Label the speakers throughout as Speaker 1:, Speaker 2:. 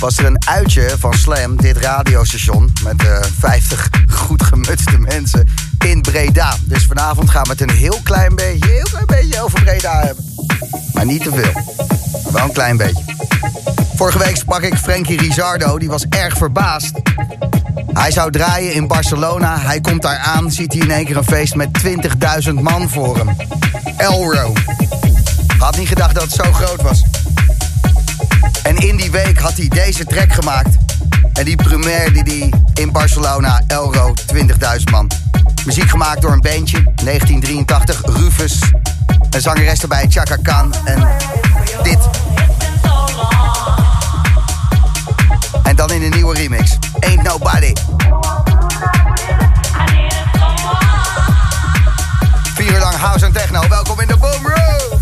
Speaker 1: was er een uitje van Slam, dit radiostation... met uh, 50 goed gemutste mensen in Breda. Dus vanavond gaan we het een heel klein beetje, heel klein beetje over Breda hebben. Maar niet te veel. Maar wel een klein beetje. Vorige week sprak ik Frankie Rizardo, die was erg verbaasd. Hij zou draaien in Barcelona. Hij komt daar aan, ziet hij in één keer een feest met 20.000 man voor hem. Elro. Had niet gedacht dat het zo groot was. En in die week had hij deze track gemaakt. En die première die hij in Barcelona, Elro, 20.000 man. Muziek gemaakt door een bandje, 1983, Rufus. Een zangeres erbij, Chaka Khan. En dit. En dan in een nieuwe remix. Ain't Nobody. Vier uur lang house en techno. Welkom in de Boom Room.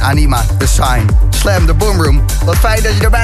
Speaker 2: Anima, The Sign. Slam, The Boomroom. Wat fijn dat je erbij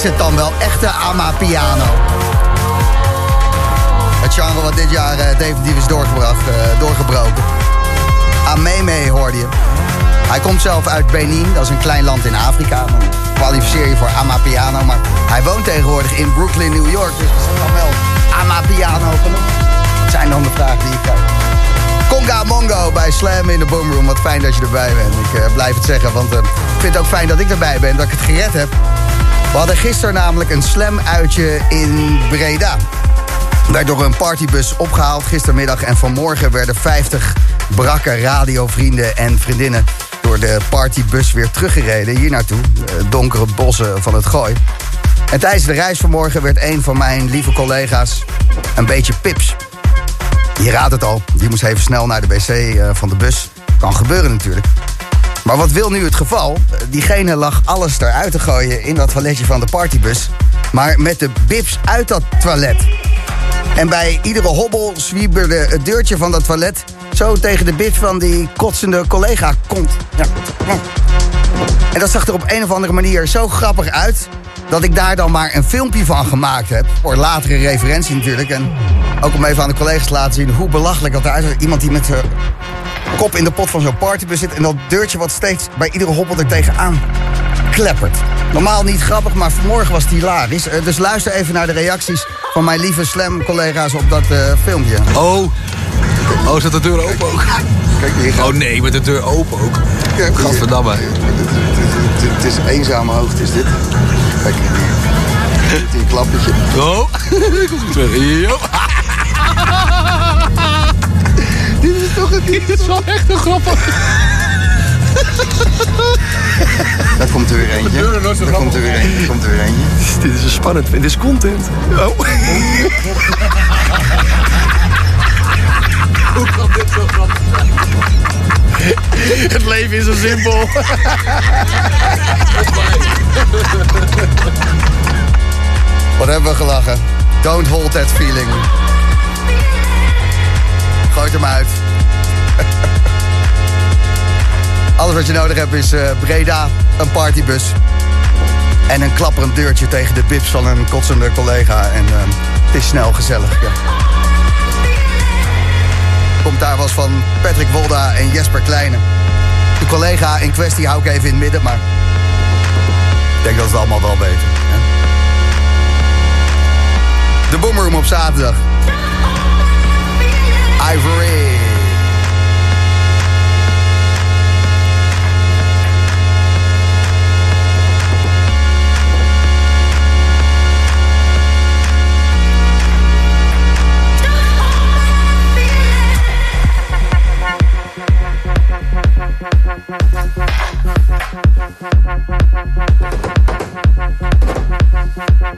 Speaker 1: Is het dan wel echte Amapiano? Het genre wat dit jaar uh, definitief is doorgebracht, uh, doorgebroken. Ameme hoorde je. Hij komt zelf uit Benin, dat is een klein land in Afrika. Dan kwalificeer je voor Amapiano, maar hij woont tegenwoordig in Brooklyn, New York. Dus is dan wel Amapiano genoemd? Dat zijn dan de vragen die ik krijg. Conga Mongo bij Slam in de Boomroom. Wat fijn dat je erbij bent. Ik uh, blijf het zeggen, want ik vind het ook fijn dat ik erbij ben, dat ik het gered heb. We hadden gisteren namelijk een Slam-uitje in Breda. Werd door een partybus opgehaald gistermiddag. En vanmorgen werden 50 brakke radiovrienden en vriendinnen door de partybus weer teruggereden hier naartoe. Donkere bossen van het Gooi. En tijdens de reis vanmorgen werd een van mijn lieve collega's een beetje pips. Je raadt het al, die moest even snel naar de wc eh, van de bus. Kan gebeuren natuurlijk. Maar wat wil nu het geval? Diegene lag alles eruit te gooien in dat toiletje van de partybus. Maar met de bips uit dat toilet. En bij iedere hobbel zwieberde het deurtje van dat toilet... zo tegen de bips van die kotsende collega komt. En dat zag er op een of andere manier zo grappig uit... dat ik daar dan maar een filmpje van gemaakt heb. Voor latere referentie natuurlijk. En ook om even aan de collega's te laten zien hoe belachelijk dat eruit ziet. Iemand die met zijn kop in de pot van zo'n partybus zit... en dat deurtje wat steeds bij iedere hobbel er tegenaan kleppert. Normaal niet grappig, maar vanmorgen was het hilarisch. Uh, dus luister even naar de reacties van mijn lieve Slam-collega's op dat uh, filmpje.
Speaker 3: Oh. Oh, zit de deur open ook?
Speaker 1: Kijk, hier gaat...
Speaker 3: Oh nee, met de deur open ook. Gadverdamme.
Speaker 1: Het is eenzame hoogte, is dit. Kijk, hier een klappertje.
Speaker 3: Oh, goed terug.
Speaker 1: Dit is toch een...
Speaker 3: Dit is wel echt een grappig.
Speaker 1: Daar komt er weer eentje. Daar komt er weer eentje. Daar komt er weer eentje.
Speaker 3: Dit is spannend. Dit is content. Oh. Hoe kan dit zo grappig zijn? Het leven is zo simpel.
Speaker 1: Wat hebben we gelachen. Don't hold that feeling. Gooi hem uit. Alles wat je nodig hebt is uh, Breda, een partybus. En een klapperend deurtje tegen de bips van een kotsende collega. En uh, het is snel gezellig. Ja. Komt daar was van Patrick Wolda en Jesper Kleine. De collega in kwestie hou ik even in het midden, maar... Ik denk dat ze het allemaal wel weten. De Boomroom op zaterdag. Ivory.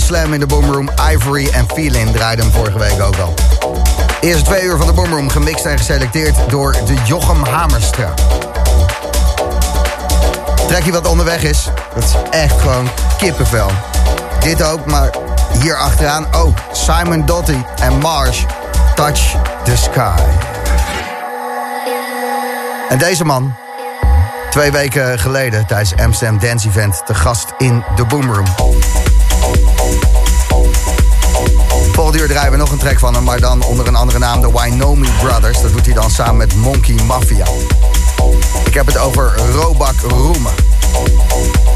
Speaker 1: Slam in de Boomroom. Ivory en Feeling draaiden hem vorige week ook al. Eerste twee uur van de Boomroom gemixt en geselecteerd door de Jochem Hamerstra. Trekje wat onderweg is, dat is echt gewoon kippenvel. Dit ook, maar hier achteraan ook Simon Dotty en Marsh, Touch the Sky. En deze man, twee weken geleden tijdens Amsterdam Dance Event... te gast in de Boomroom. Volgende uur draaien we nog een track van hem, maar dan onder een andere naam, de Wynomi Brothers. Dat doet hij dan samen met Monkey Mafia. Ik heb het over Robak Roemen.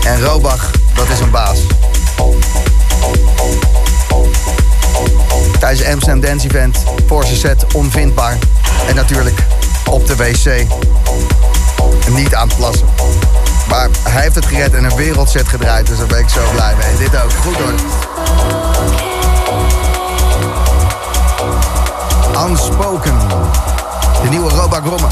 Speaker 1: En Robach, dat is een baas. Tijdens Amsterdam Dance Event, voor zijn set onvindbaar. En natuurlijk op de wc. Niet aan het plassen. Maar hij heeft het gered en een wereldset gedraaid, dus daar ben ik zo blij mee. Dit ook, goed hoor. Unspoken. De nieuwe Roba Gromme.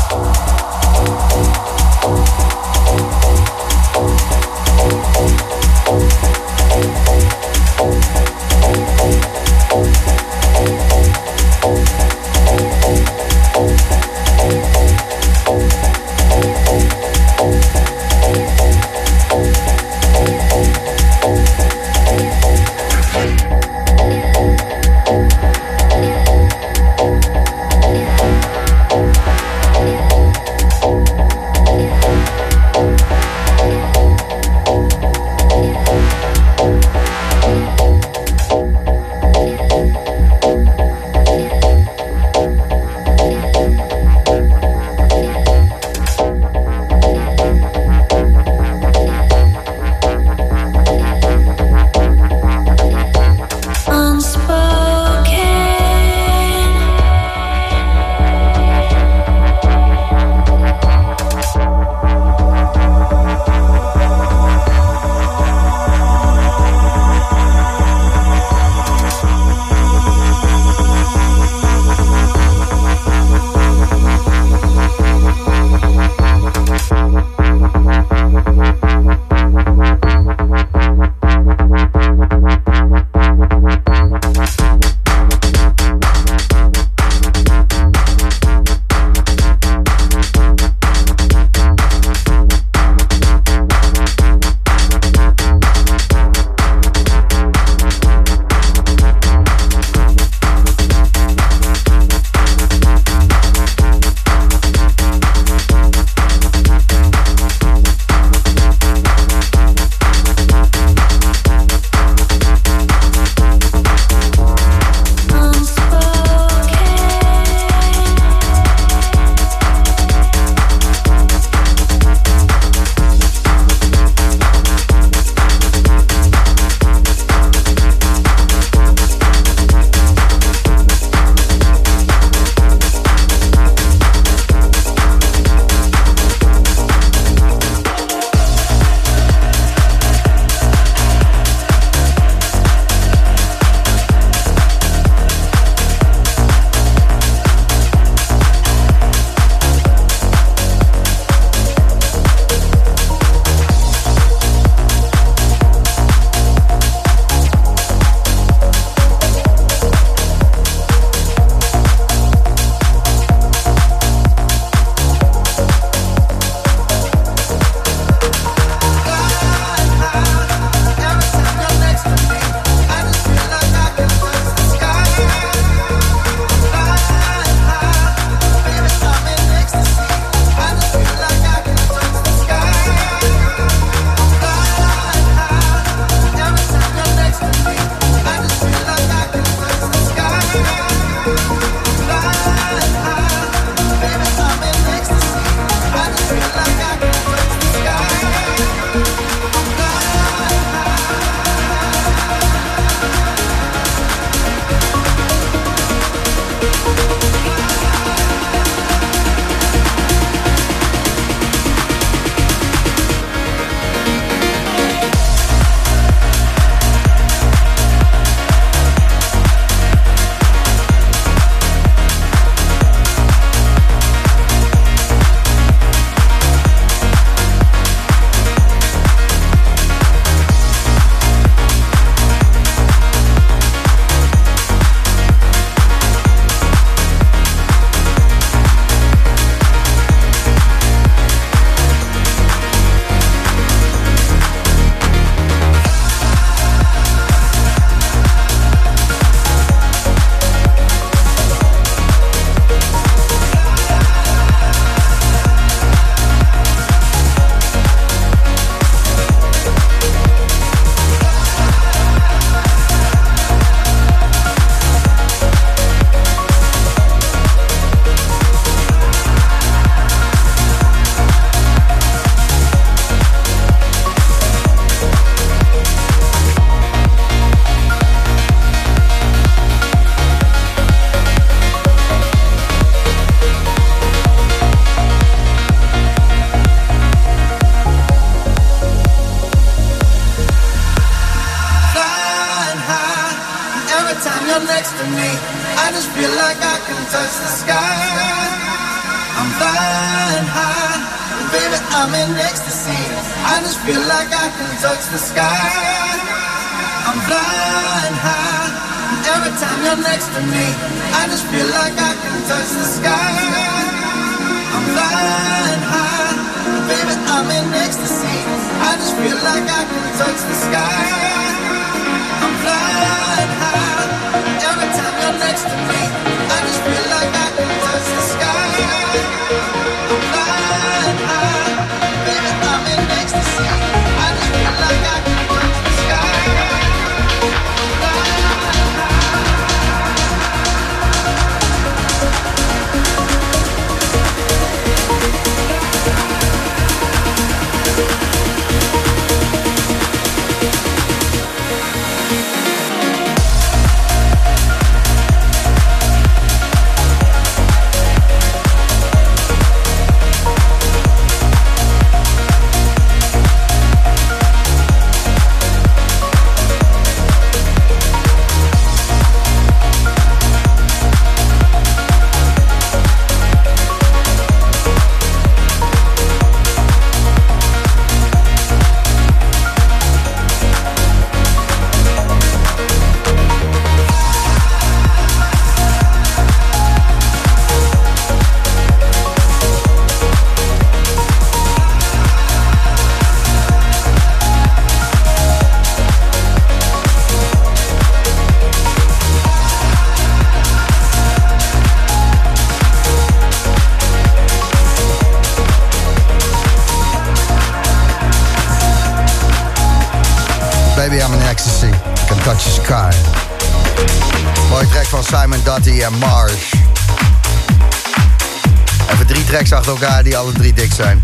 Speaker 1: Tracks achter elkaar die alle drie dik zijn.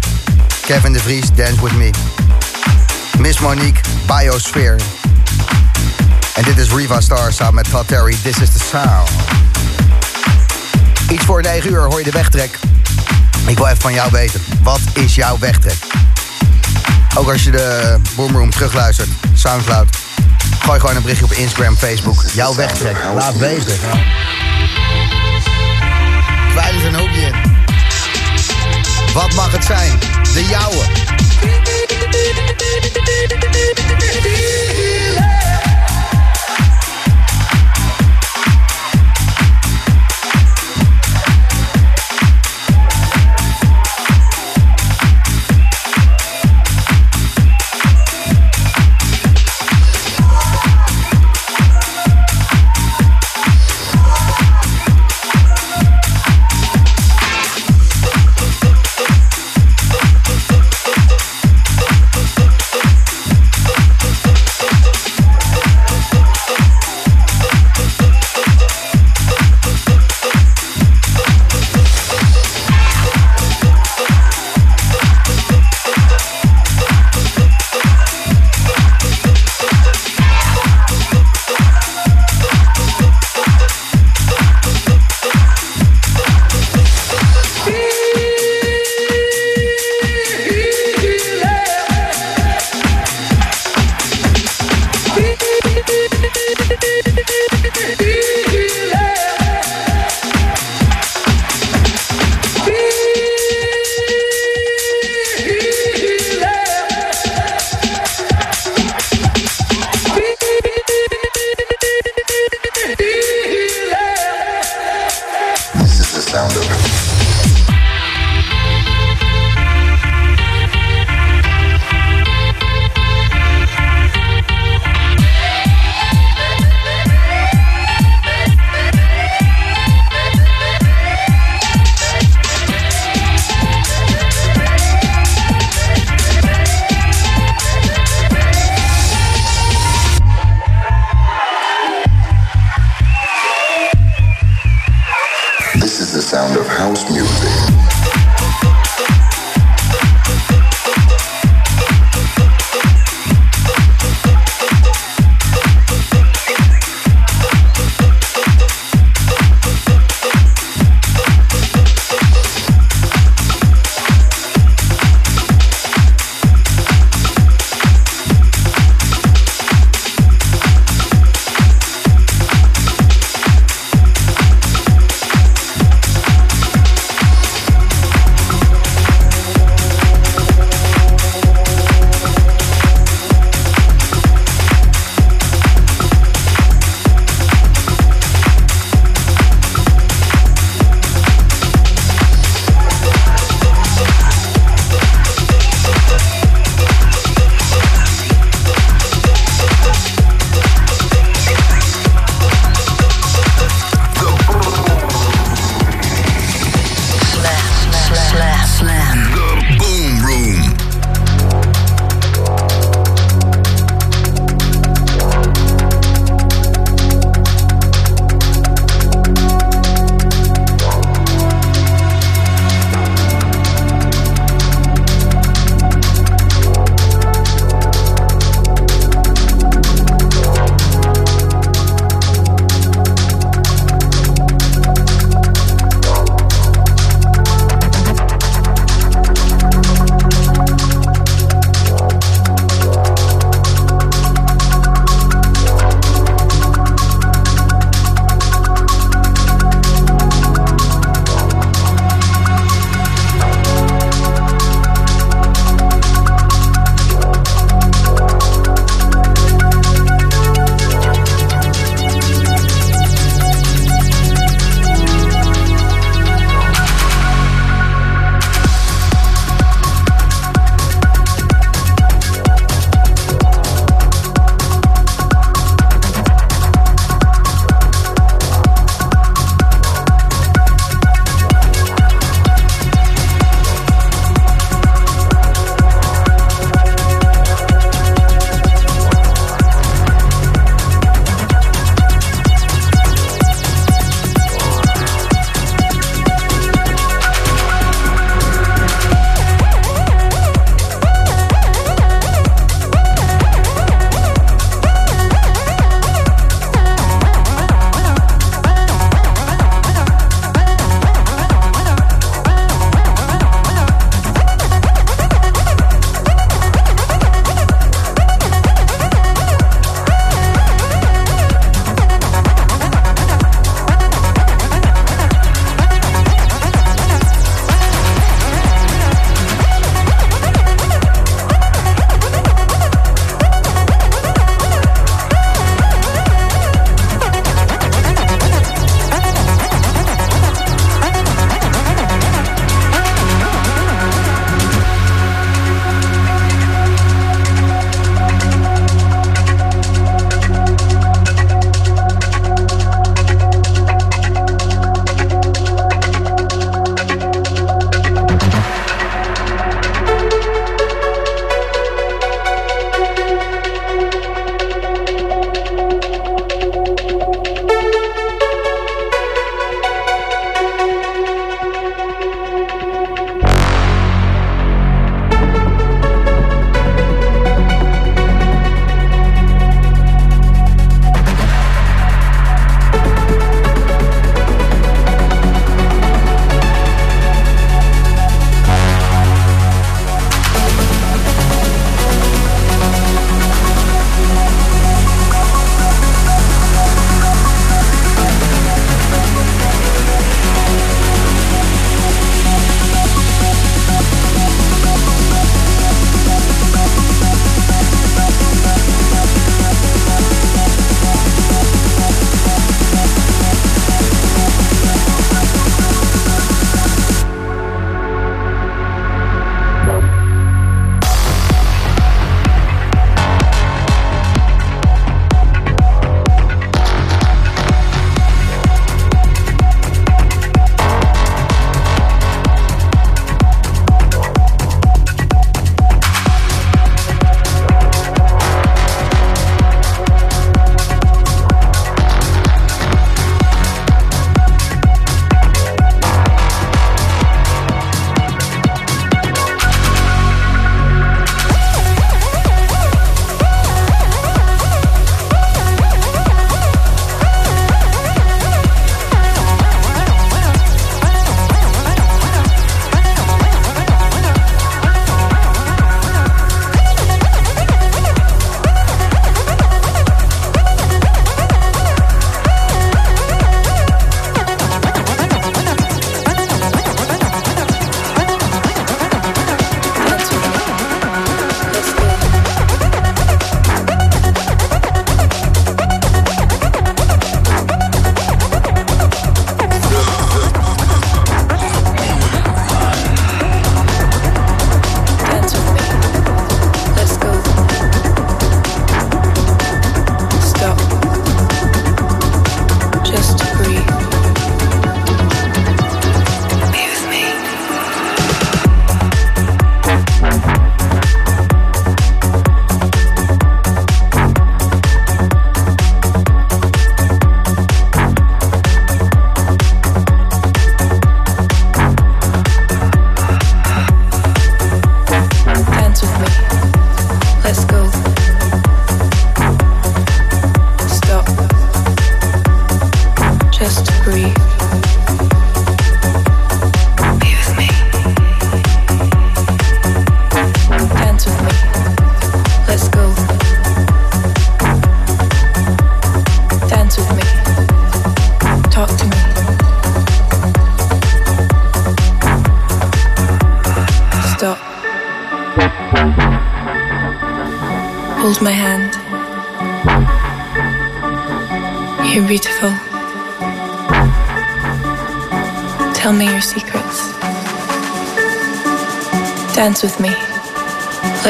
Speaker 1: Kevin de Vries, Dance With Me. Miss Monique, Biosphere. En dit is Riva Star samen met Todd Terry, This is the Sound. Iets voor 9 uur hoor je de wegtrek. Ik wil even van jou weten, wat is jouw wegtrek? Ook als je de Boomroom terugluistert, Soundcloud. Gooi gewoon een berichtje op Instagram, Facebook. Jouw wegtrek. Laat weten. Kwijt er een hoekje. Wat mag het zijn? De jouwe.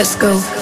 Speaker 4: Let's go.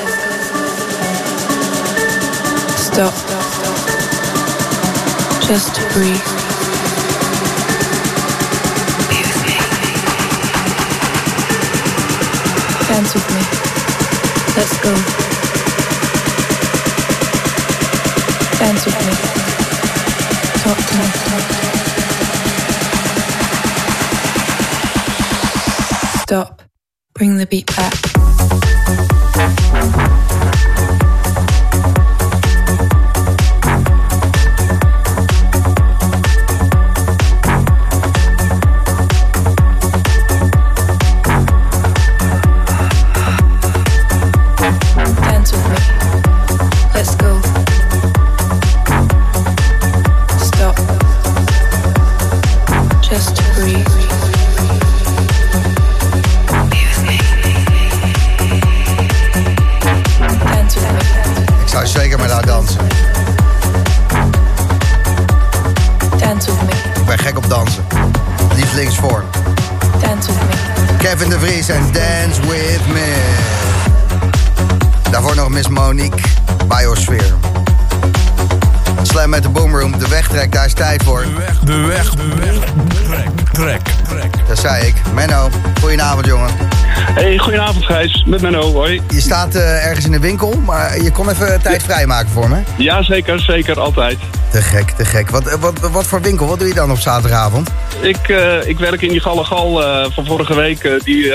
Speaker 1: Winkel, maar je kon even tijd vrijmaken voor me.
Speaker 5: Ja, zeker, zeker, altijd.
Speaker 1: Te gek, te gek. Wat, wat, wat voor winkel? Wat doe je dan op zaterdagavond?
Speaker 5: Ik, eh, ik werk in die Gallegal eh van vorige week, eh, die,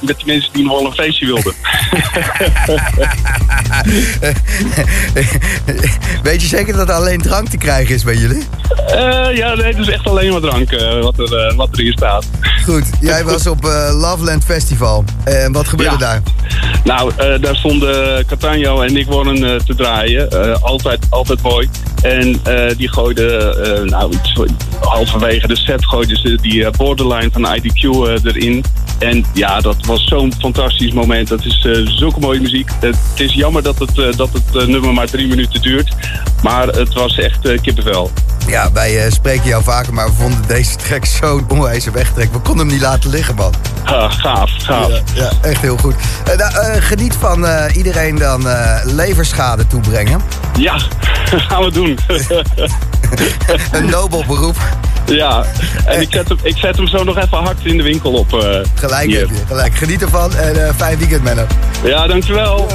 Speaker 5: met die mensen die nog wel een feestje wilden.
Speaker 1: Weet je zeker dat er alleen drank te krijgen is bij jullie?
Speaker 5: Ja, nee, het is echt alleen maar drank wat, er, wat er hier staat.
Speaker 1: Goed, jij was op eh, Loveland Festival. En wat gebeurde
Speaker 5: Ja.
Speaker 1: daar?
Speaker 5: Nou, eh, daar stonden Catanjo en Nick Warren eh, te draaien. Eh, altijd, altijd mooi. En eh, die gooiden, eh, nou, halverwege de set gooiden ze die eh, borderline van IDQ eh, erin. En ja, dat was zo'n fantastisch moment. Dat is eh, zulke mooie muziek. het is jammer dat het, eh, dat het eh, nummer maar drie minuten duurt. Maar het was echt eh, kippenvel.
Speaker 1: Ja, wij eh, spreken jou vaker, maar we vonden deze track zo'n onwijze wegtrek. We konden hem niet laten liggen, man.
Speaker 5: Gaaf, gaaf.
Speaker 1: Ja, ja, echt heel goed. Eh, nou, eh, geniet van iedereen dan leverschade toebrengen.
Speaker 5: Ja, gaan we doen.
Speaker 1: Een nobel beroep.
Speaker 5: ja, en ik zet, hem, ik zet hem zo nog even hard in de winkel op.
Speaker 1: Gelijk je, gelijk. Geniet ervan en fijn weekend, Menno.
Speaker 5: Ja, dankjewel.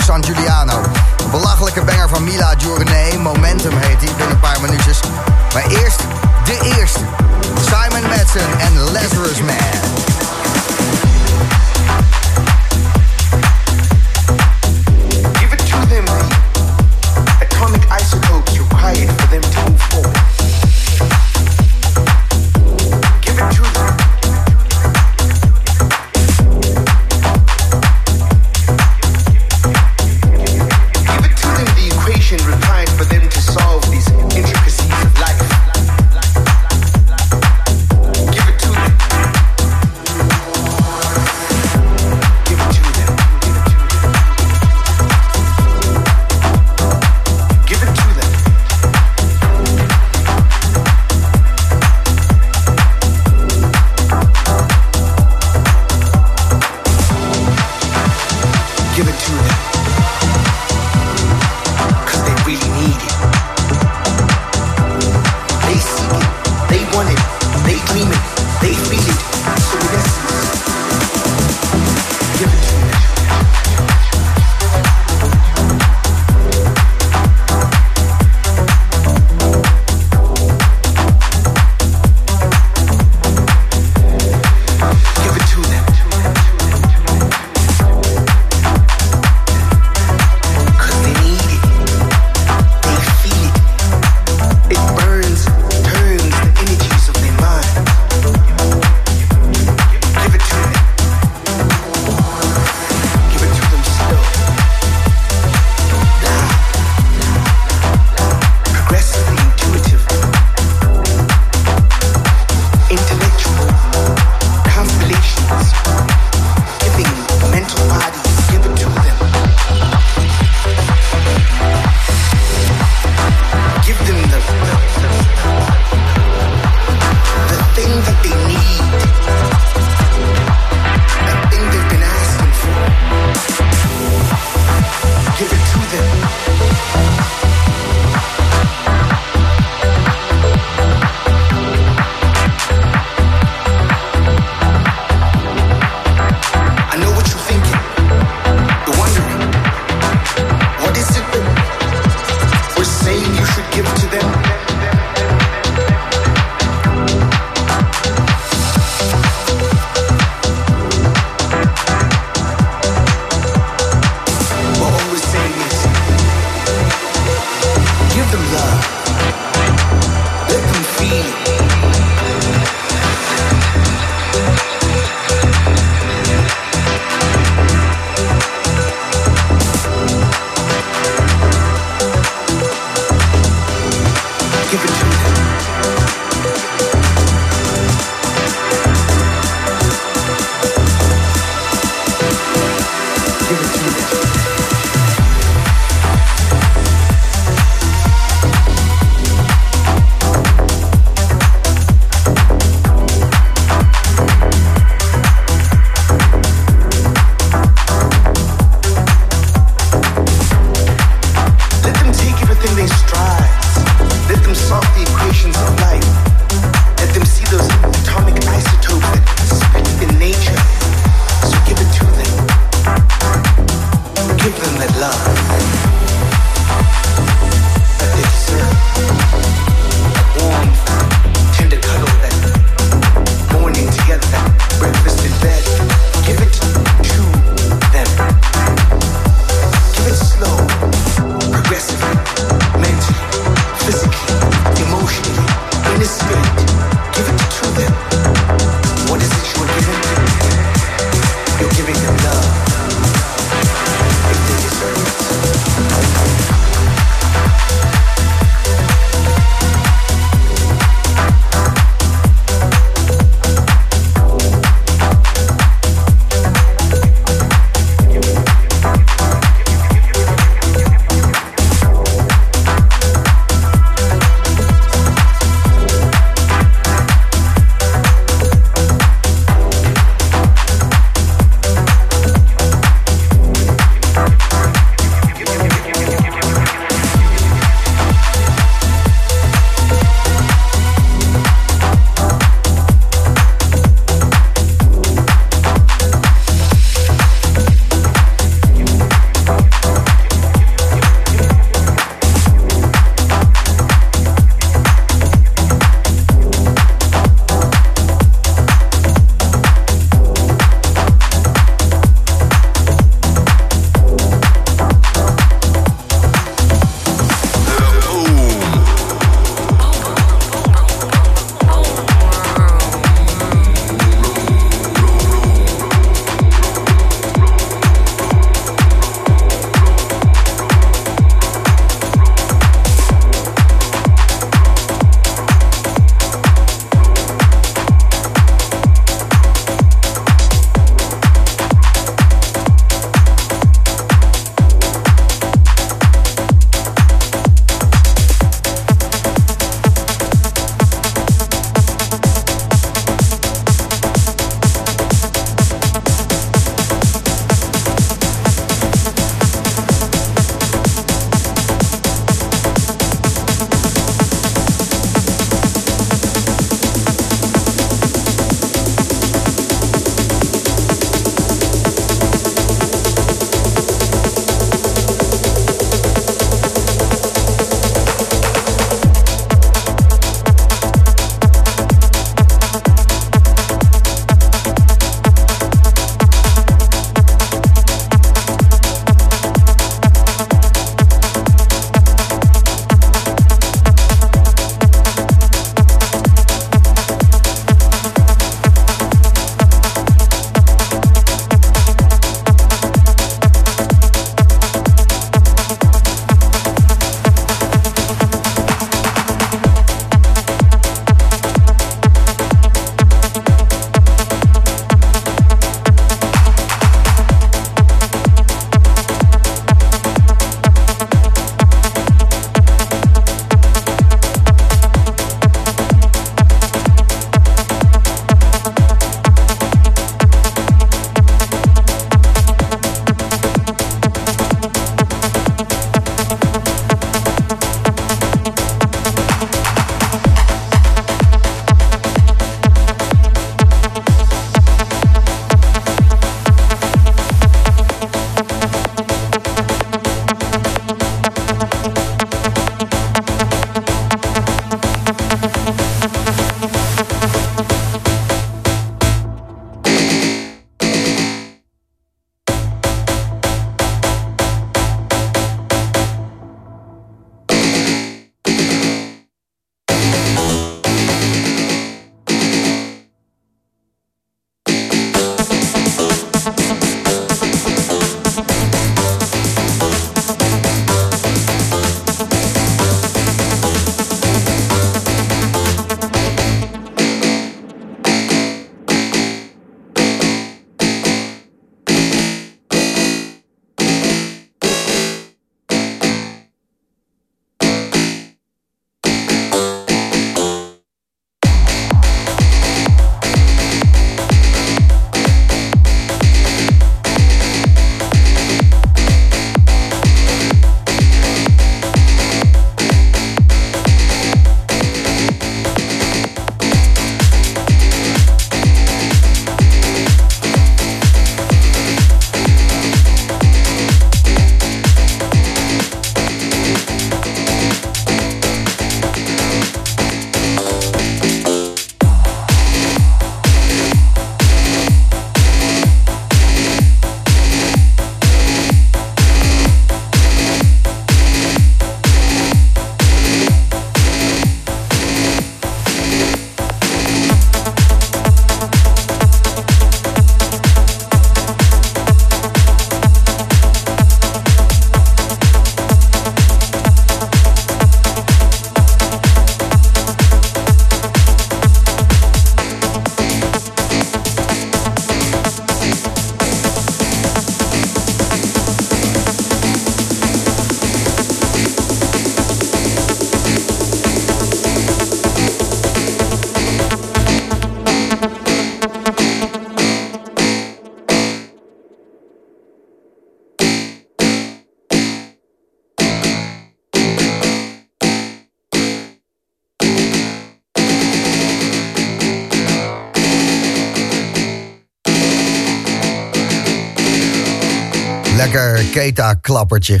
Speaker 1: Keta-klappertje.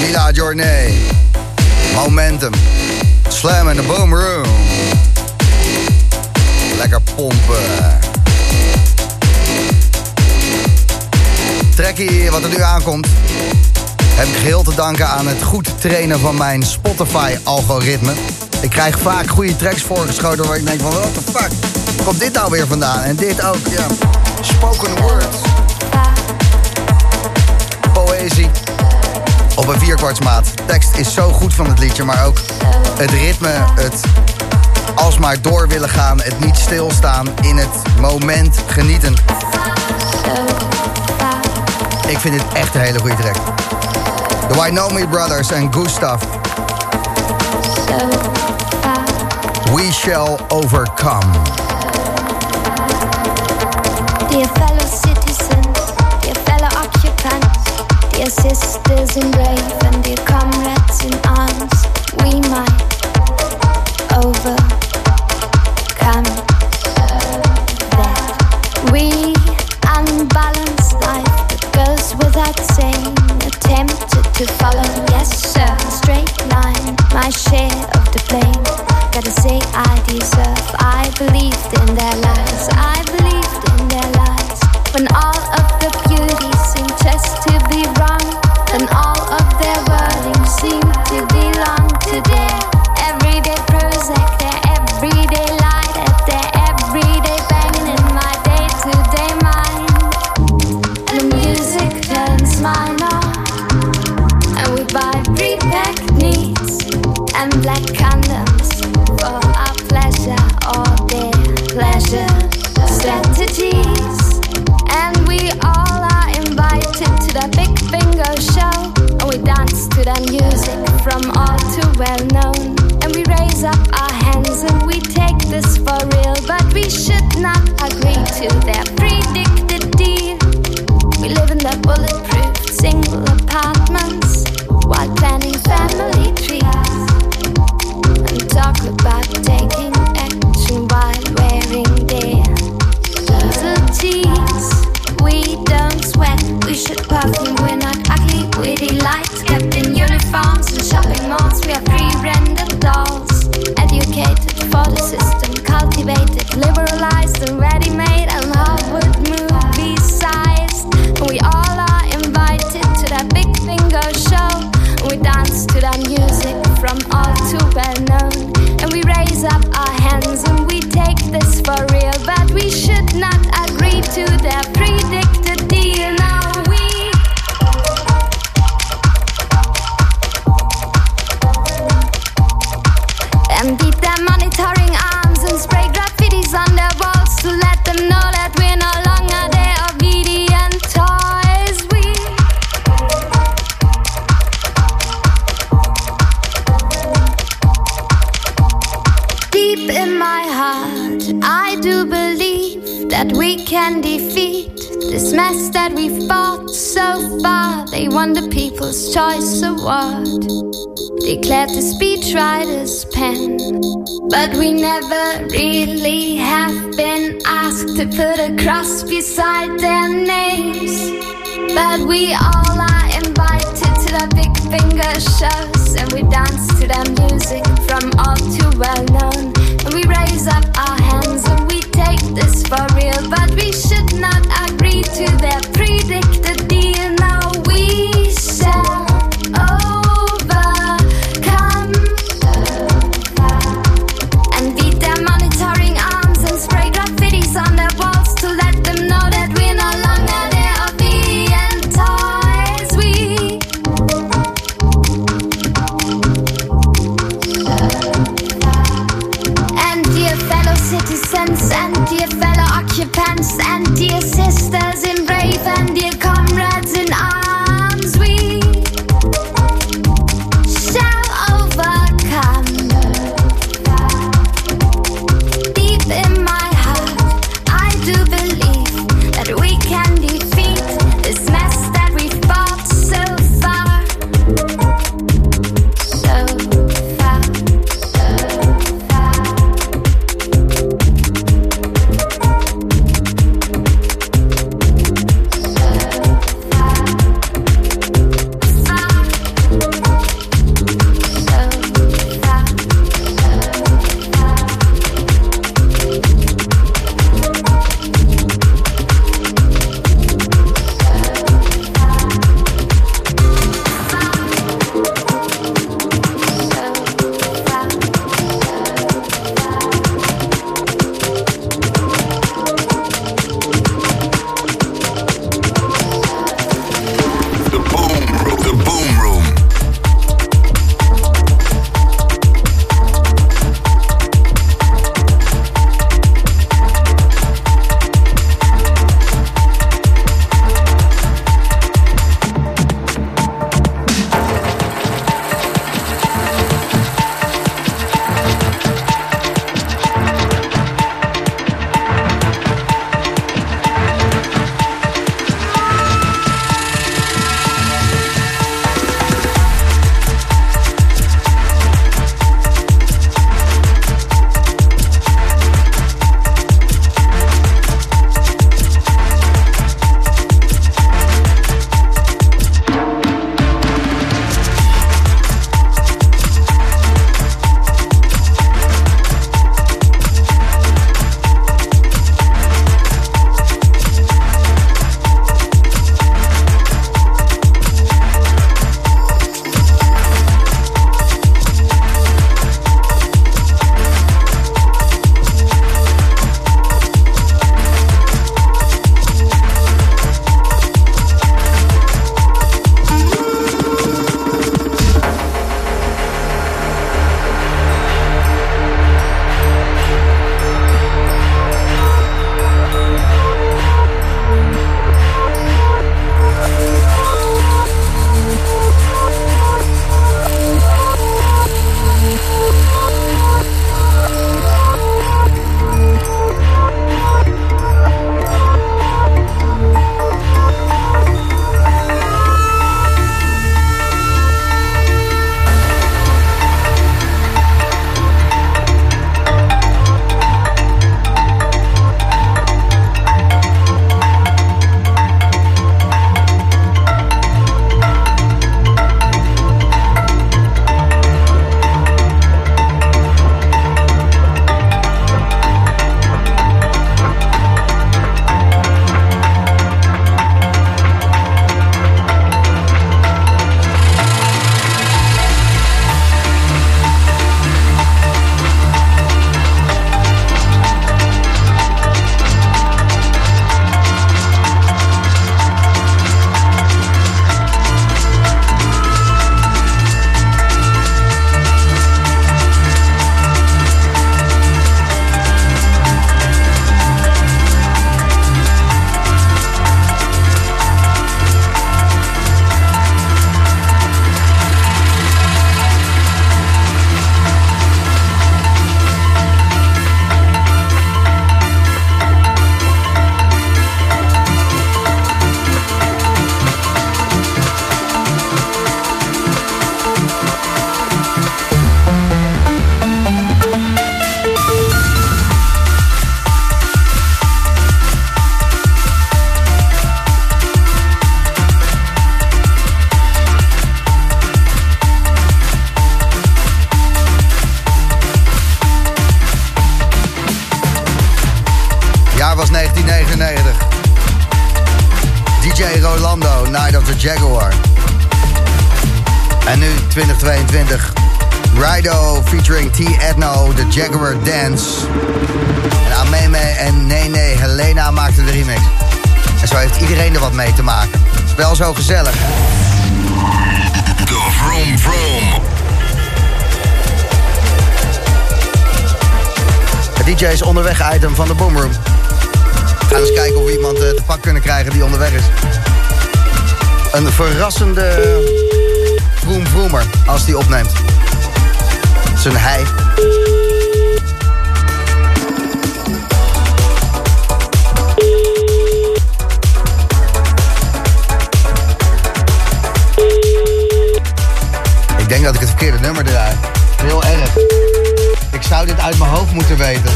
Speaker 1: Mila Journey. Momentum. Slam in the boom room. Lekker pompen. Trekkie, wat er nu aankomt, heb ik geheel te danken aan het goed trainen van mijn Spotify-algoritme. Ik krijg vaak goede tracks voorgeschoten waar ik denk van, what the fuck, komt dit nou weer vandaan? En dit ook, ja. Spoken words. Poëzie. Op een vierkwartsmaat. Tekst is zo goed van het liedje, maar ook het ritme, het alsmaar door willen gaan, het niet stilstaan, in het moment genieten. Ik vind dit echt een hele goede track. The Wynomi Brothers en Gustav. We shall overcome.
Speaker 6: Dear fellow citizens, dear fellow occupants, dear sisters in brave and dear comrades in arms, we might overcome. We unbalanced life that goes without saying, attempted to follow, yes sir, straight my share of the blame. Gotta say I deserve, I believed in their lies, I believed in we should perfume, we're not ugly, we delight. Kept in uniforms and shopping malls, we are free rendered Award, declared the speechwriter's pen. But we never really have been asked to put a cross beside their names. But we all are invited to the big finger shows, and we dance to the
Speaker 1: En nu 2022. Rido featuring T. Edno, The Jaguar Dance. En Ameme en Nene Helena maakten de remix. En zo heeft iedereen er wat mee te maken. Het is wel zo gezellig.
Speaker 7: De Vroom Vroom.
Speaker 1: Het DJ is onderweg item van de Boomroom. We gaan eens kijken of we iemand eh, te pak kunnen krijgen die onderweg is. Een verrassende vroom als die opneemt. Zijn hij. Ik denk dat ik het verkeerde nummer draai. Heel erg. Ik zou dit uit mijn hoofd moeten weten.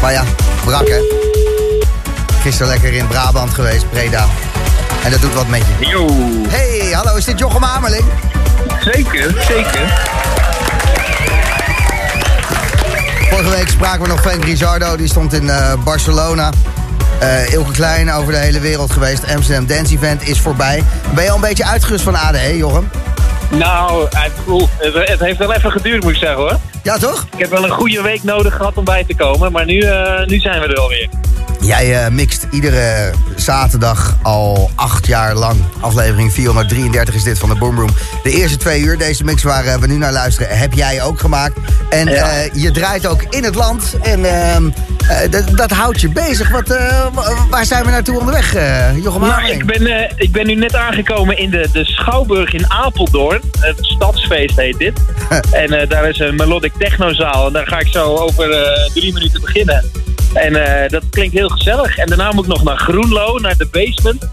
Speaker 1: Maar ja, brak hè. Gisteren lekker in Brabant geweest, Breda. En dat doet wat met je.
Speaker 5: Yo,
Speaker 1: Hey, hallo, is dit Jochem Amerling?
Speaker 5: zeker, zeker.
Speaker 1: Vorige week spraken we nog Frank Rizardo, die stond in eh, Barcelona. Eh Ilke Klein over de hele wereld geweest. Amsterdam Dance Event is voorbij. Ben je al een beetje uitgerust van ADE, Jochem?
Speaker 8: Nou, het heeft wel even geduurd, moet ik zeggen hoor.
Speaker 1: Ja, toch?
Speaker 8: Ik heb wel een goede week nodig gehad om bij te komen, maar nu, eh, nu zijn we er alweer.
Speaker 1: Jij eh, mixt iedere zaterdag al acht jaar lang. Aflevering 433 is dit van de Boom Room. De eerste twee uur, deze mix waar eh, we nu naar luisteren, heb jij ook gemaakt. En
Speaker 8: Ja.
Speaker 1: eh, je draait ook in het land. En ehm, eh, dat- houdt je bezig. Wat, wa- waar zijn we naartoe onderweg, eh Jochem
Speaker 8: Nou, ik ben, ik ben nu net aangekomen in de, de Schouwburg in Apeldoorn. Het stadsfeest heet dit. en daar is een melodic technozaal. En daar ga ik zo over drie minuten beginnen. En eh, dat klinkt heel gezellig. En daarna moet ik nog naar Groenlo, naar de basement.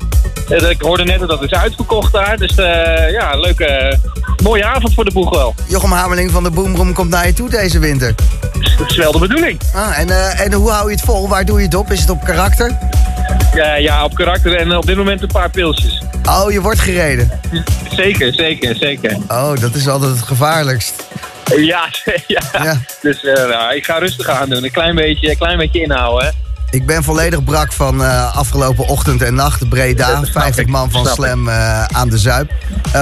Speaker 8: Eh, ik hoorde net dat dat is uitverkocht daar. Dus eh, ja, leuke, mooie avond voor de boeg wel.
Speaker 1: Jochem Hameling van de Boom Room komt naar je toe deze winter.
Speaker 8: Dat is wel de bedoeling.
Speaker 1: Ah, en, en hoe hou je het vol? Waar doe je het op? Is het op karakter?
Speaker 8: Ja, ja, op karakter en op dit moment een paar pilsjes.
Speaker 1: Oh, je wordt gereden.
Speaker 8: Zeker, zeker, zeker.
Speaker 1: Oh, dat is altijd het gevaarlijkst.
Speaker 8: Ja, ja.
Speaker 1: Ja.
Speaker 8: dus eh, nou, ik ga rustig aan doen. Een klein beetje, een klein beetje inhouden.
Speaker 1: Ik ben volledig brak van eh, afgelopen ochtend en nacht Breda.
Speaker 8: Dat snap
Speaker 1: 50
Speaker 8: ik,
Speaker 1: man van Slam eh, aan de Zuip.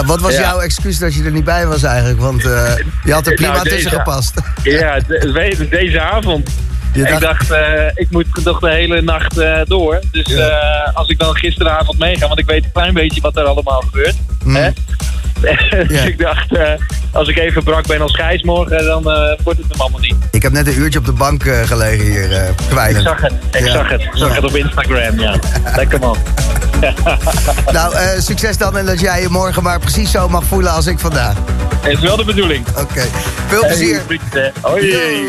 Speaker 1: Wat was
Speaker 8: Ja.
Speaker 1: jouw excuus dat je er niet bij was eigenlijk? Want je had er prima
Speaker 8: Nou, deze-
Speaker 1: tussen gepast.
Speaker 8: Ja, de- weet- deze avond. Ik
Speaker 1: dacht-
Speaker 8: ik moet toch de hele nacht door. Dus
Speaker 1: Ja.
Speaker 8: als ik dan gisteravond meega, want ik weet een klein beetje wat er allemaal gebeurt. Hè? Dus ik dacht, eh, als ik even brak ben als Gijs morgen, dan eh, wordt het hem allemaal niet.
Speaker 1: Ik heb net een uurtje op de bank eh, gelegen hier, eh
Speaker 8: Ik zag het, ik zag het. Ik zag het op Instagram, ja. Lekker man.
Speaker 1: Nou, succes dan en dat jij je morgen maar precies zo mag voelen als ik vandaag.
Speaker 8: Is wel de bedoeling.
Speaker 1: Oké, veel plezier.
Speaker 8: Hey. Hoi.
Speaker 1: Yo, hey,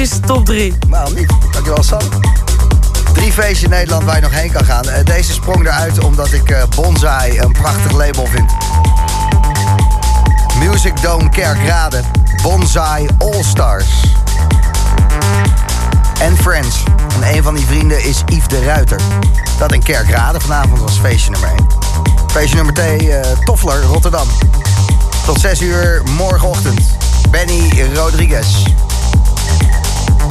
Speaker 7: feestjes top 3.
Speaker 1: Nou, niet. Dankjewel, Sam. Drie feestjes in Nederland waar je nog heen kan gaan. Eh, Deze sprong eruit omdat ik eh, Bonsai een prachtig label vind. Music Dome Kerkrade. Bonsai All Stars. En Friends. En een van die vrienden is Yves de Ruiter. Dat in Kerkrade vanavond was feestje nummer 1. Feestje nummer 2, eh Toffler, Rotterdam. Tot 6 uur morgenochtend. Benny Rodriguez.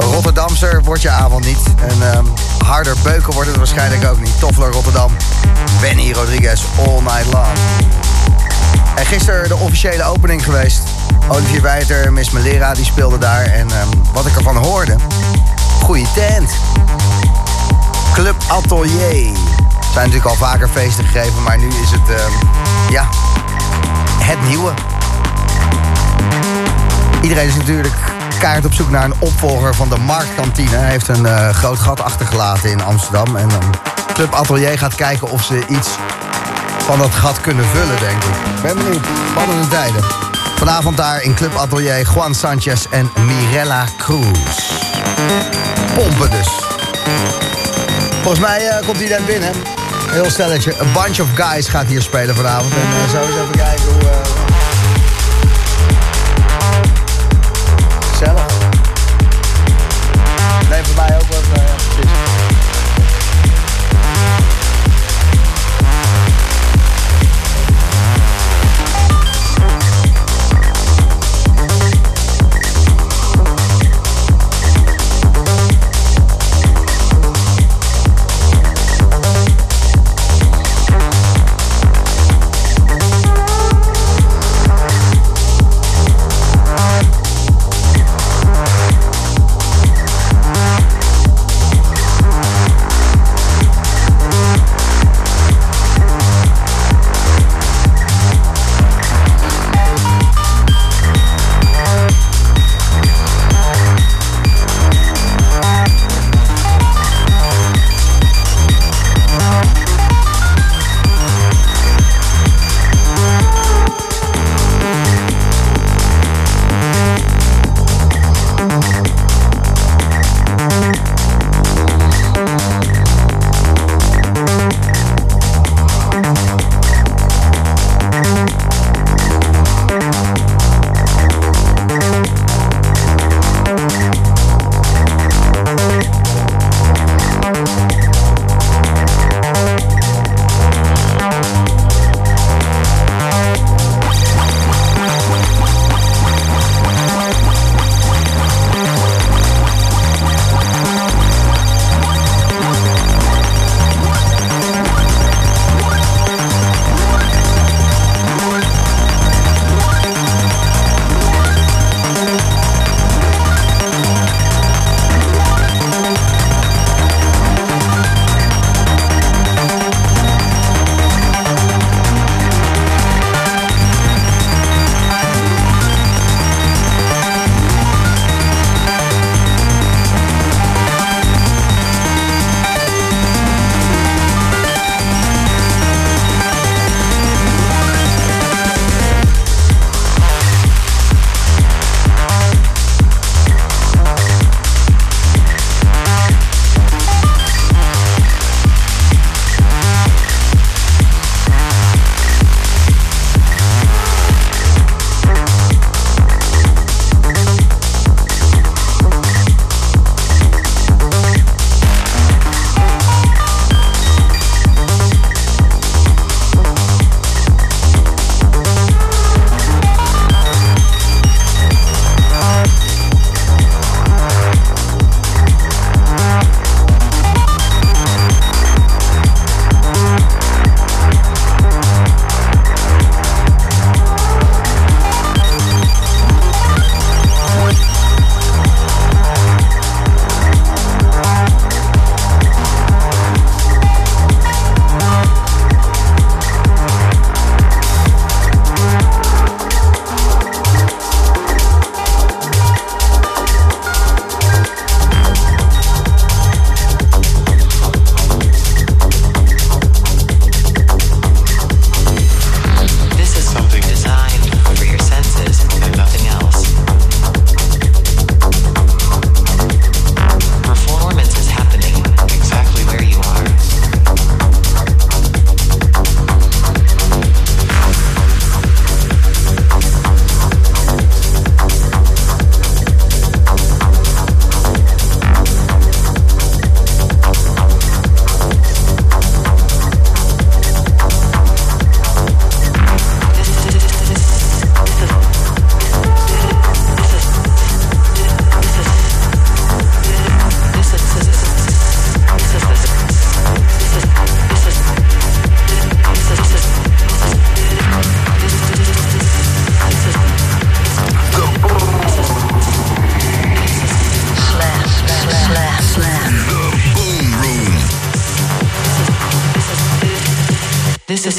Speaker 1: Rotterdamser wordt je avond niet. En ehm, harder beuken wordt het waarschijnlijk ook niet. Toffler Rotterdam. Benny Rodriguez, all night long. En gisteren de officiële opening geweest. Olivier Wijter, Miss Melera, die speelde daar. En ehm, wat ik ervan hoorde... Goeie tent. Club Atelier. Er zijn natuurlijk al vaker feesten gegeven, maar nu is het... ehm, ja, het nieuwe. Iedereen is natuurlijk kaart op zoek naar een opvolger van de Marktkantine. Hij heeft een eh, groot gat achtergelaten in Amsterdam. En Club Atelier gaat kijken of ze iets van dat gat kunnen vullen, denk ik. Ben benieuwd. Spannende tijden. Vanavond daar in Club Atelier Juan Sanchez en Mirella Cruz. Pompen dus. Volgens mij eh, komt iedereen binnen. Heel stelletje. A Bunch of Guys gaat hier spelen vanavond. En uh, zo eens even kijken hoe...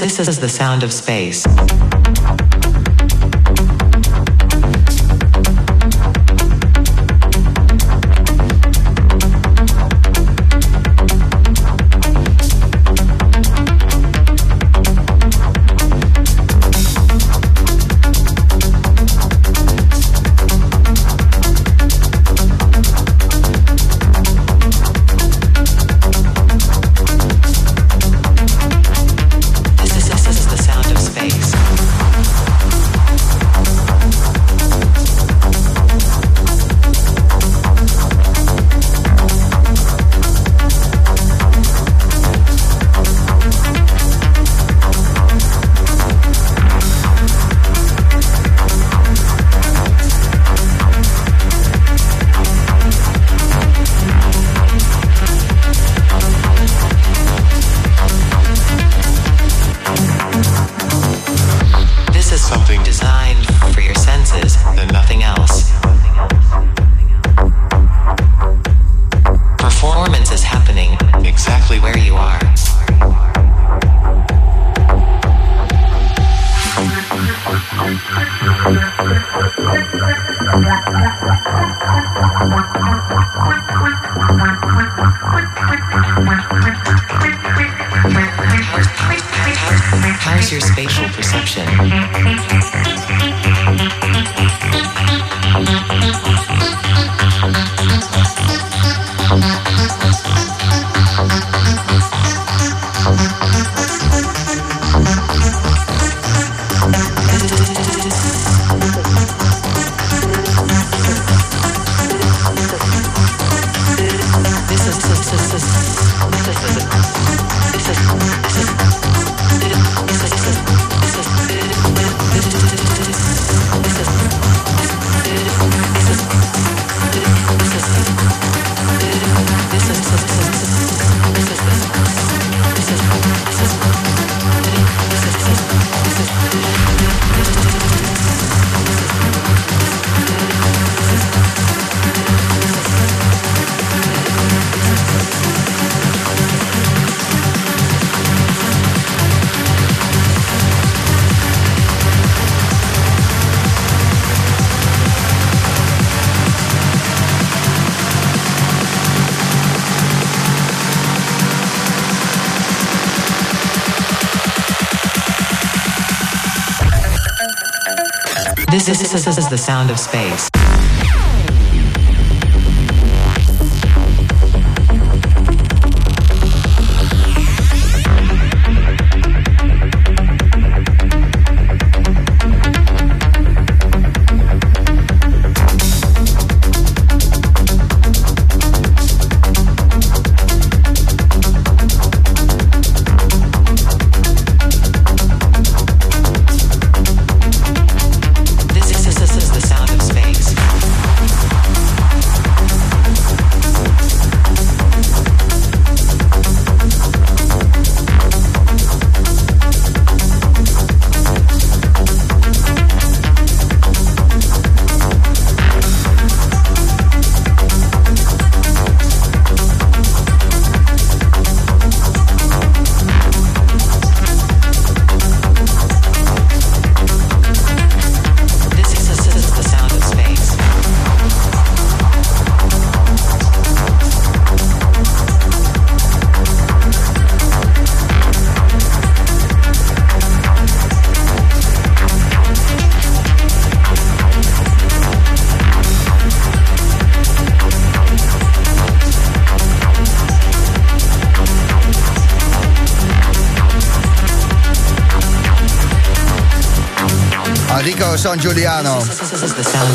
Speaker 9: This is, the sound of space. This is, this is this is the sound of space.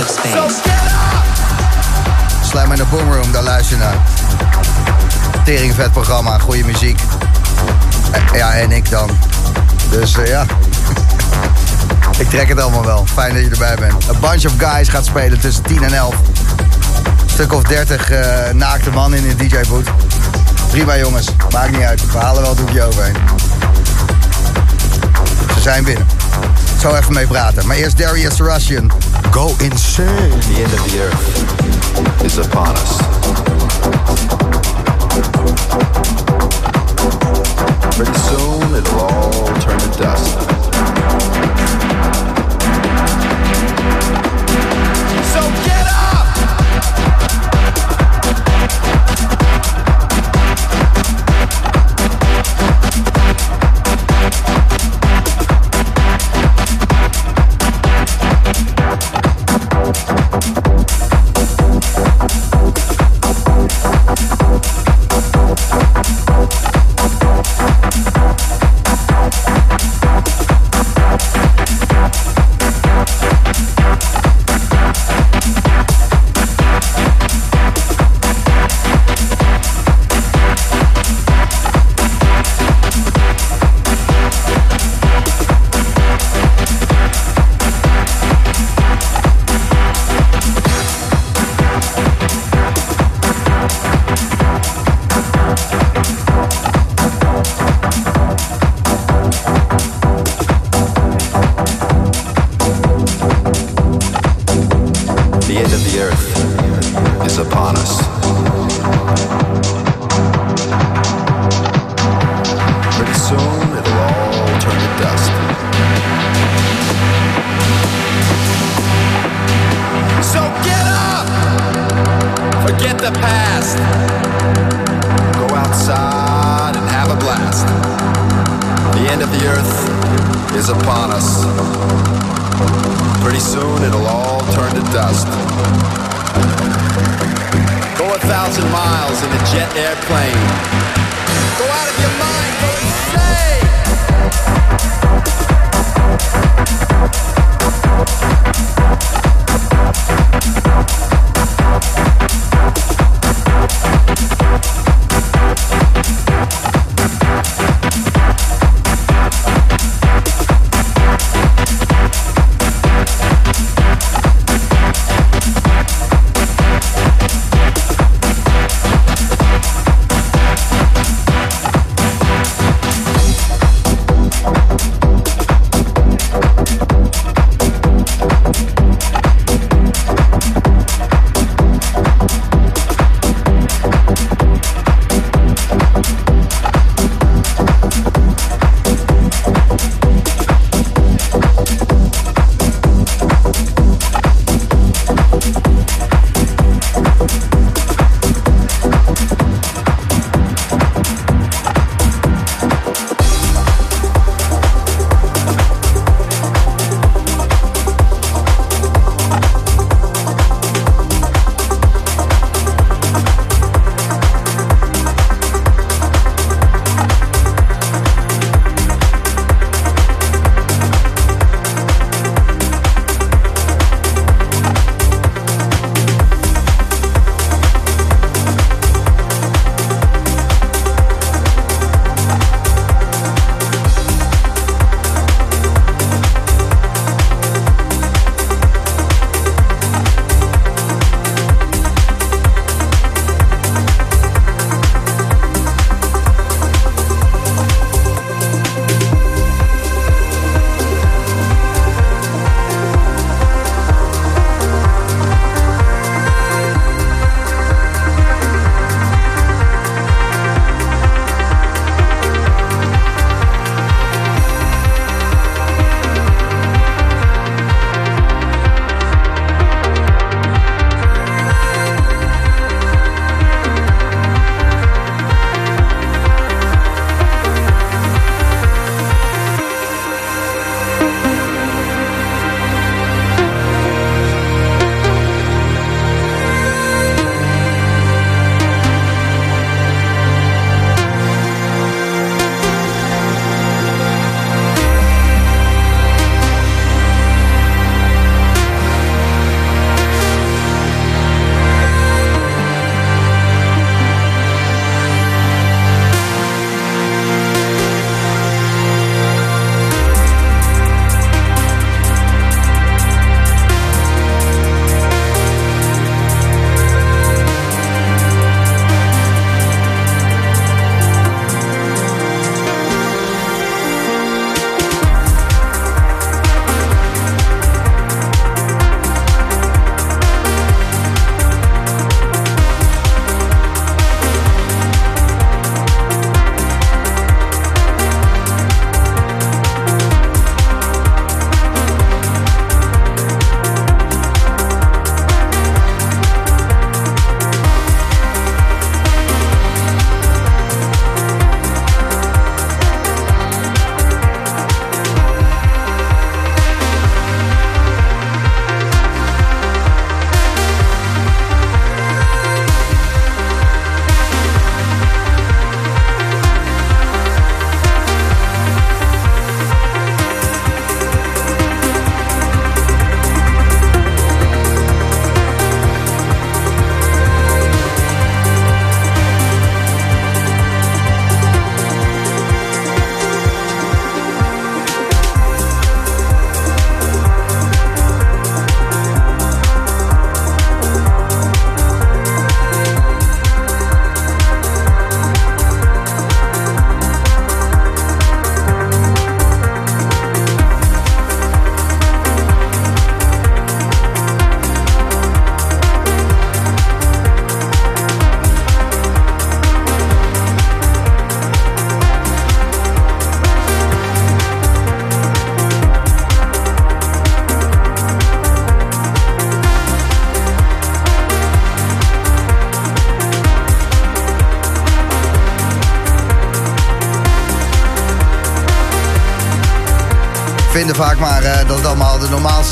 Speaker 9: Of space.
Speaker 1: Slam in de Boomroom, daar luister je naar. Tering vet programma, goede muziek. Eh, Ja, en ik dan. Dus eh, ja. ik trek het allemaal wel. Fijn dat je erbij bent. A Bunch of Guys gaat spelen tussen 10 en 11. Stuk of 30 eh, naakte man in de DJ-boot. Prima jongens, maakt niet uit. We halen wel het doekje overheen. Ze zijn binnen. zo even mee praten. Maar eerst Darius Russian. Go insane.
Speaker 10: The end of the earth is upon us. Pretty soon it'll all turn
Speaker 11: to dust.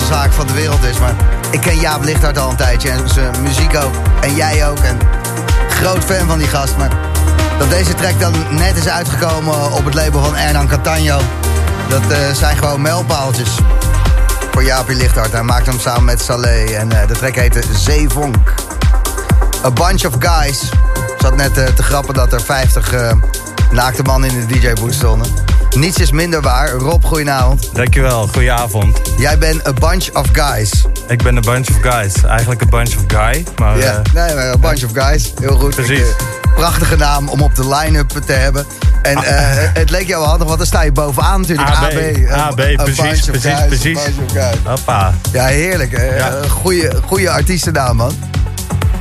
Speaker 1: Zaak van de wereld is. Maar ik ken Jaap Lichthart al een tijdje en zijn muziek ook. En jij ook. En groot fan van die gast. Maar dat deze track dan net is uitgekomen op het label van Ernan Catano... dat eh, zijn gewoon mijlpaaltjes voor Jaapie Lichthart. Hij maakte hem samen met Saleh en eh, de track heette Zeevonk. A Bunch of Guys. Ik zat net eh, te grappen dat er 50 eh, naakte mannen in de DJ-boot stonden. Niets is minder waar. Rob, goedenavond.
Speaker 12: Dankjewel, goedenavond.
Speaker 1: Jij bent A Bunch of Guys.
Speaker 12: Ik ben een bunch of guys. Eigenlijk een bunch of guy, maar...
Speaker 1: Ja,
Speaker 12: eh,
Speaker 1: nee, maar A Bunch of Guys. Heel goed.
Speaker 12: Precies.
Speaker 1: Ik, eh, prachtige naam om op de line-up te hebben. En
Speaker 12: Ah.
Speaker 1: eh, het leek jou wel handig, want dan sta je bovenaan natuurlijk.
Speaker 12: AB,
Speaker 1: AB. A-
Speaker 12: AB,
Speaker 1: A
Speaker 12: precies, precies,
Speaker 1: Guys,
Speaker 12: precies.
Speaker 1: A.
Speaker 12: Hoppa.
Speaker 1: Ja, heerlijk.
Speaker 12: Ja.
Speaker 1: Goeie, goeie artiestennaam, man.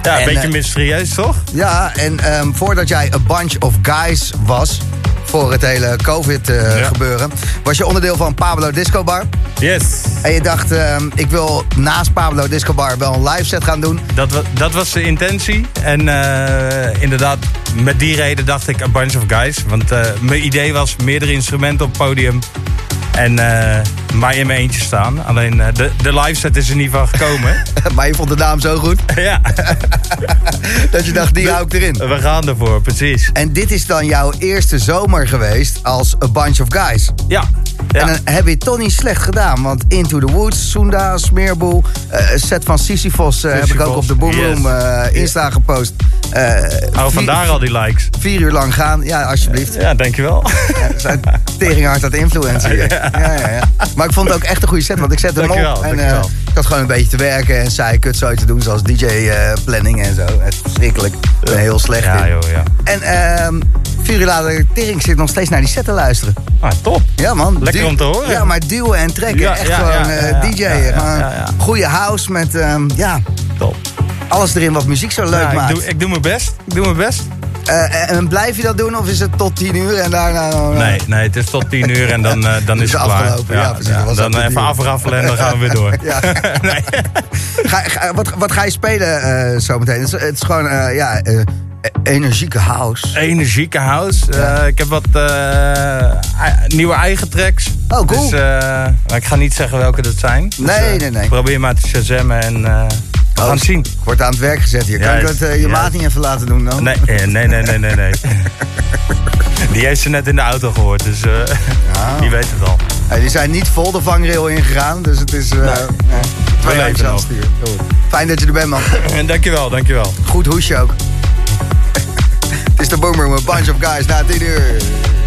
Speaker 12: Ja, een
Speaker 1: En,
Speaker 12: beetje mysterieus, toch?
Speaker 1: Ja, en ehm, voordat jij A Bunch of Guys was... voor het hele COVID-gebeuren... was je onderdeel van Pablo Disco Bar.
Speaker 12: Yes.
Speaker 1: En je dacht, ehm, ik wil naast Pablo Disco Bar wel een live set gaan doen.
Speaker 12: Dat, wa- dat was de intentie. En eh, inderdaad, met die reden dacht ik a bunch of guys. Want eh, mijn idee was meerdere instrumenten op het podium. En eh maar in mijn eentje staan. Alleen eh, de, de live set is er niet van gekomen.
Speaker 1: maar je vond de naam zo goed.
Speaker 12: ja.
Speaker 1: dat je dacht, die hou ik erin.
Speaker 12: We gaan ervoor, precies.
Speaker 1: En dit is dan jouw eerste zomer geweest als A Bunch of Guys.
Speaker 12: Ja.
Speaker 1: En dan heb je het toch niet slecht gedaan. Want Into the Woods, Sunda, Smeerboel... een set van Sisyphos eh, heb ik ook op de Boom Room eh, Insta gepost.
Speaker 12: Oh, vandaar al die likes.
Speaker 1: Vier uur lang gaan. Ja, alsjeblieft.
Speaker 12: Ja, dankjewel.
Speaker 1: Ja, zijn tering hard aan het influencen hier. Ja, ja, ja. Maar ik vond het ook echt een goede set, want ik zette hem
Speaker 12: Dankjewel,
Speaker 1: op. En
Speaker 12: dankjewel.
Speaker 1: ik had gewoon een beetje te werken en saai kut zo te doen, zoals DJ-planning en zo. Het is verschrikkelijk. Ik ben heel slecht
Speaker 12: Ja,
Speaker 1: in.
Speaker 12: joh, ja.
Speaker 1: En ehm vier uur later, tering zit nog steeds naar die set te luisteren.
Speaker 12: Ah, top.
Speaker 1: Ja, man.
Speaker 12: Lekker
Speaker 1: Du-
Speaker 12: om te horen.
Speaker 1: Ja, maar duwen en trekken.
Speaker 12: Ja,
Speaker 1: echt
Speaker 12: ja,
Speaker 1: gewoon
Speaker 12: ja,
Speaker 1: eh,
Speaker 12: ja, ja,
Speaker 1: DJ'en.
Speaker 12: ja, ja, ja, ja.
Speaker 1: Goede house met, ehm, ja,
Speaker 12: Top.
Speaker 1: alles erin wat muziek zo leuk
Speaker 12: Ja, ik,
Speaker 1: maakt.
Speaker 12: doe, ik doe mijn best. Ik doe mijn best.
Speaker 1: Eh, en blijf je dat doen of is het tot tien uur en daarna... eh,
Speaker 12: Nee, nee, het is tot tien uur en dan, eh, dan
Speaker 1: Is
Speaker 12: het klaar.
Speaker 1: ja, precies, was
Speaker 12: dan even afraffelen en dan gaan we weer door.
Speaker 1: Ja. Ga, ga- wat, wat ga je spelen eh, zometeen? Het is, het is gewoon, eh, ja, eh, energieke house.
Speaker 12: Energieke house. Eh, ik heb wat eh, nieuwe eigen tracks.
Speaker 1: Oh, cool.
Speaker 12: Dus, eh, maar ik ga niet zeggen welke dat zijn. Dus,
Speaker 1: Nee, nee, nee.
Speaker 12: Probeer maar te shazammen en we gaan het zien.
Speaker 1: Ik word aan het werk gezet hier. Kan
Speaker 12: Ja,
Speaker 1: ik dat je
Speaker 12: ja.
Speaker 1: maat niet even laten doen dan?
Speaker 12: Nee, nee, nee, nee, nee. nee. Die heeft ze net in de auto gehoord, dus eh, die weet het al.
Speaker 1: Die zijn niet vol de vangrail ingegaan, dus het is... eh, twee
Speaker 12: leven nog.
Speaker 1: goed. Fijn dat je er bent, man.
Speaker 12: Dankjewel, dankjewel.
Speaker 1: Goed hoesje ook. Is de Boomer, een bunch of guys na 10 uur.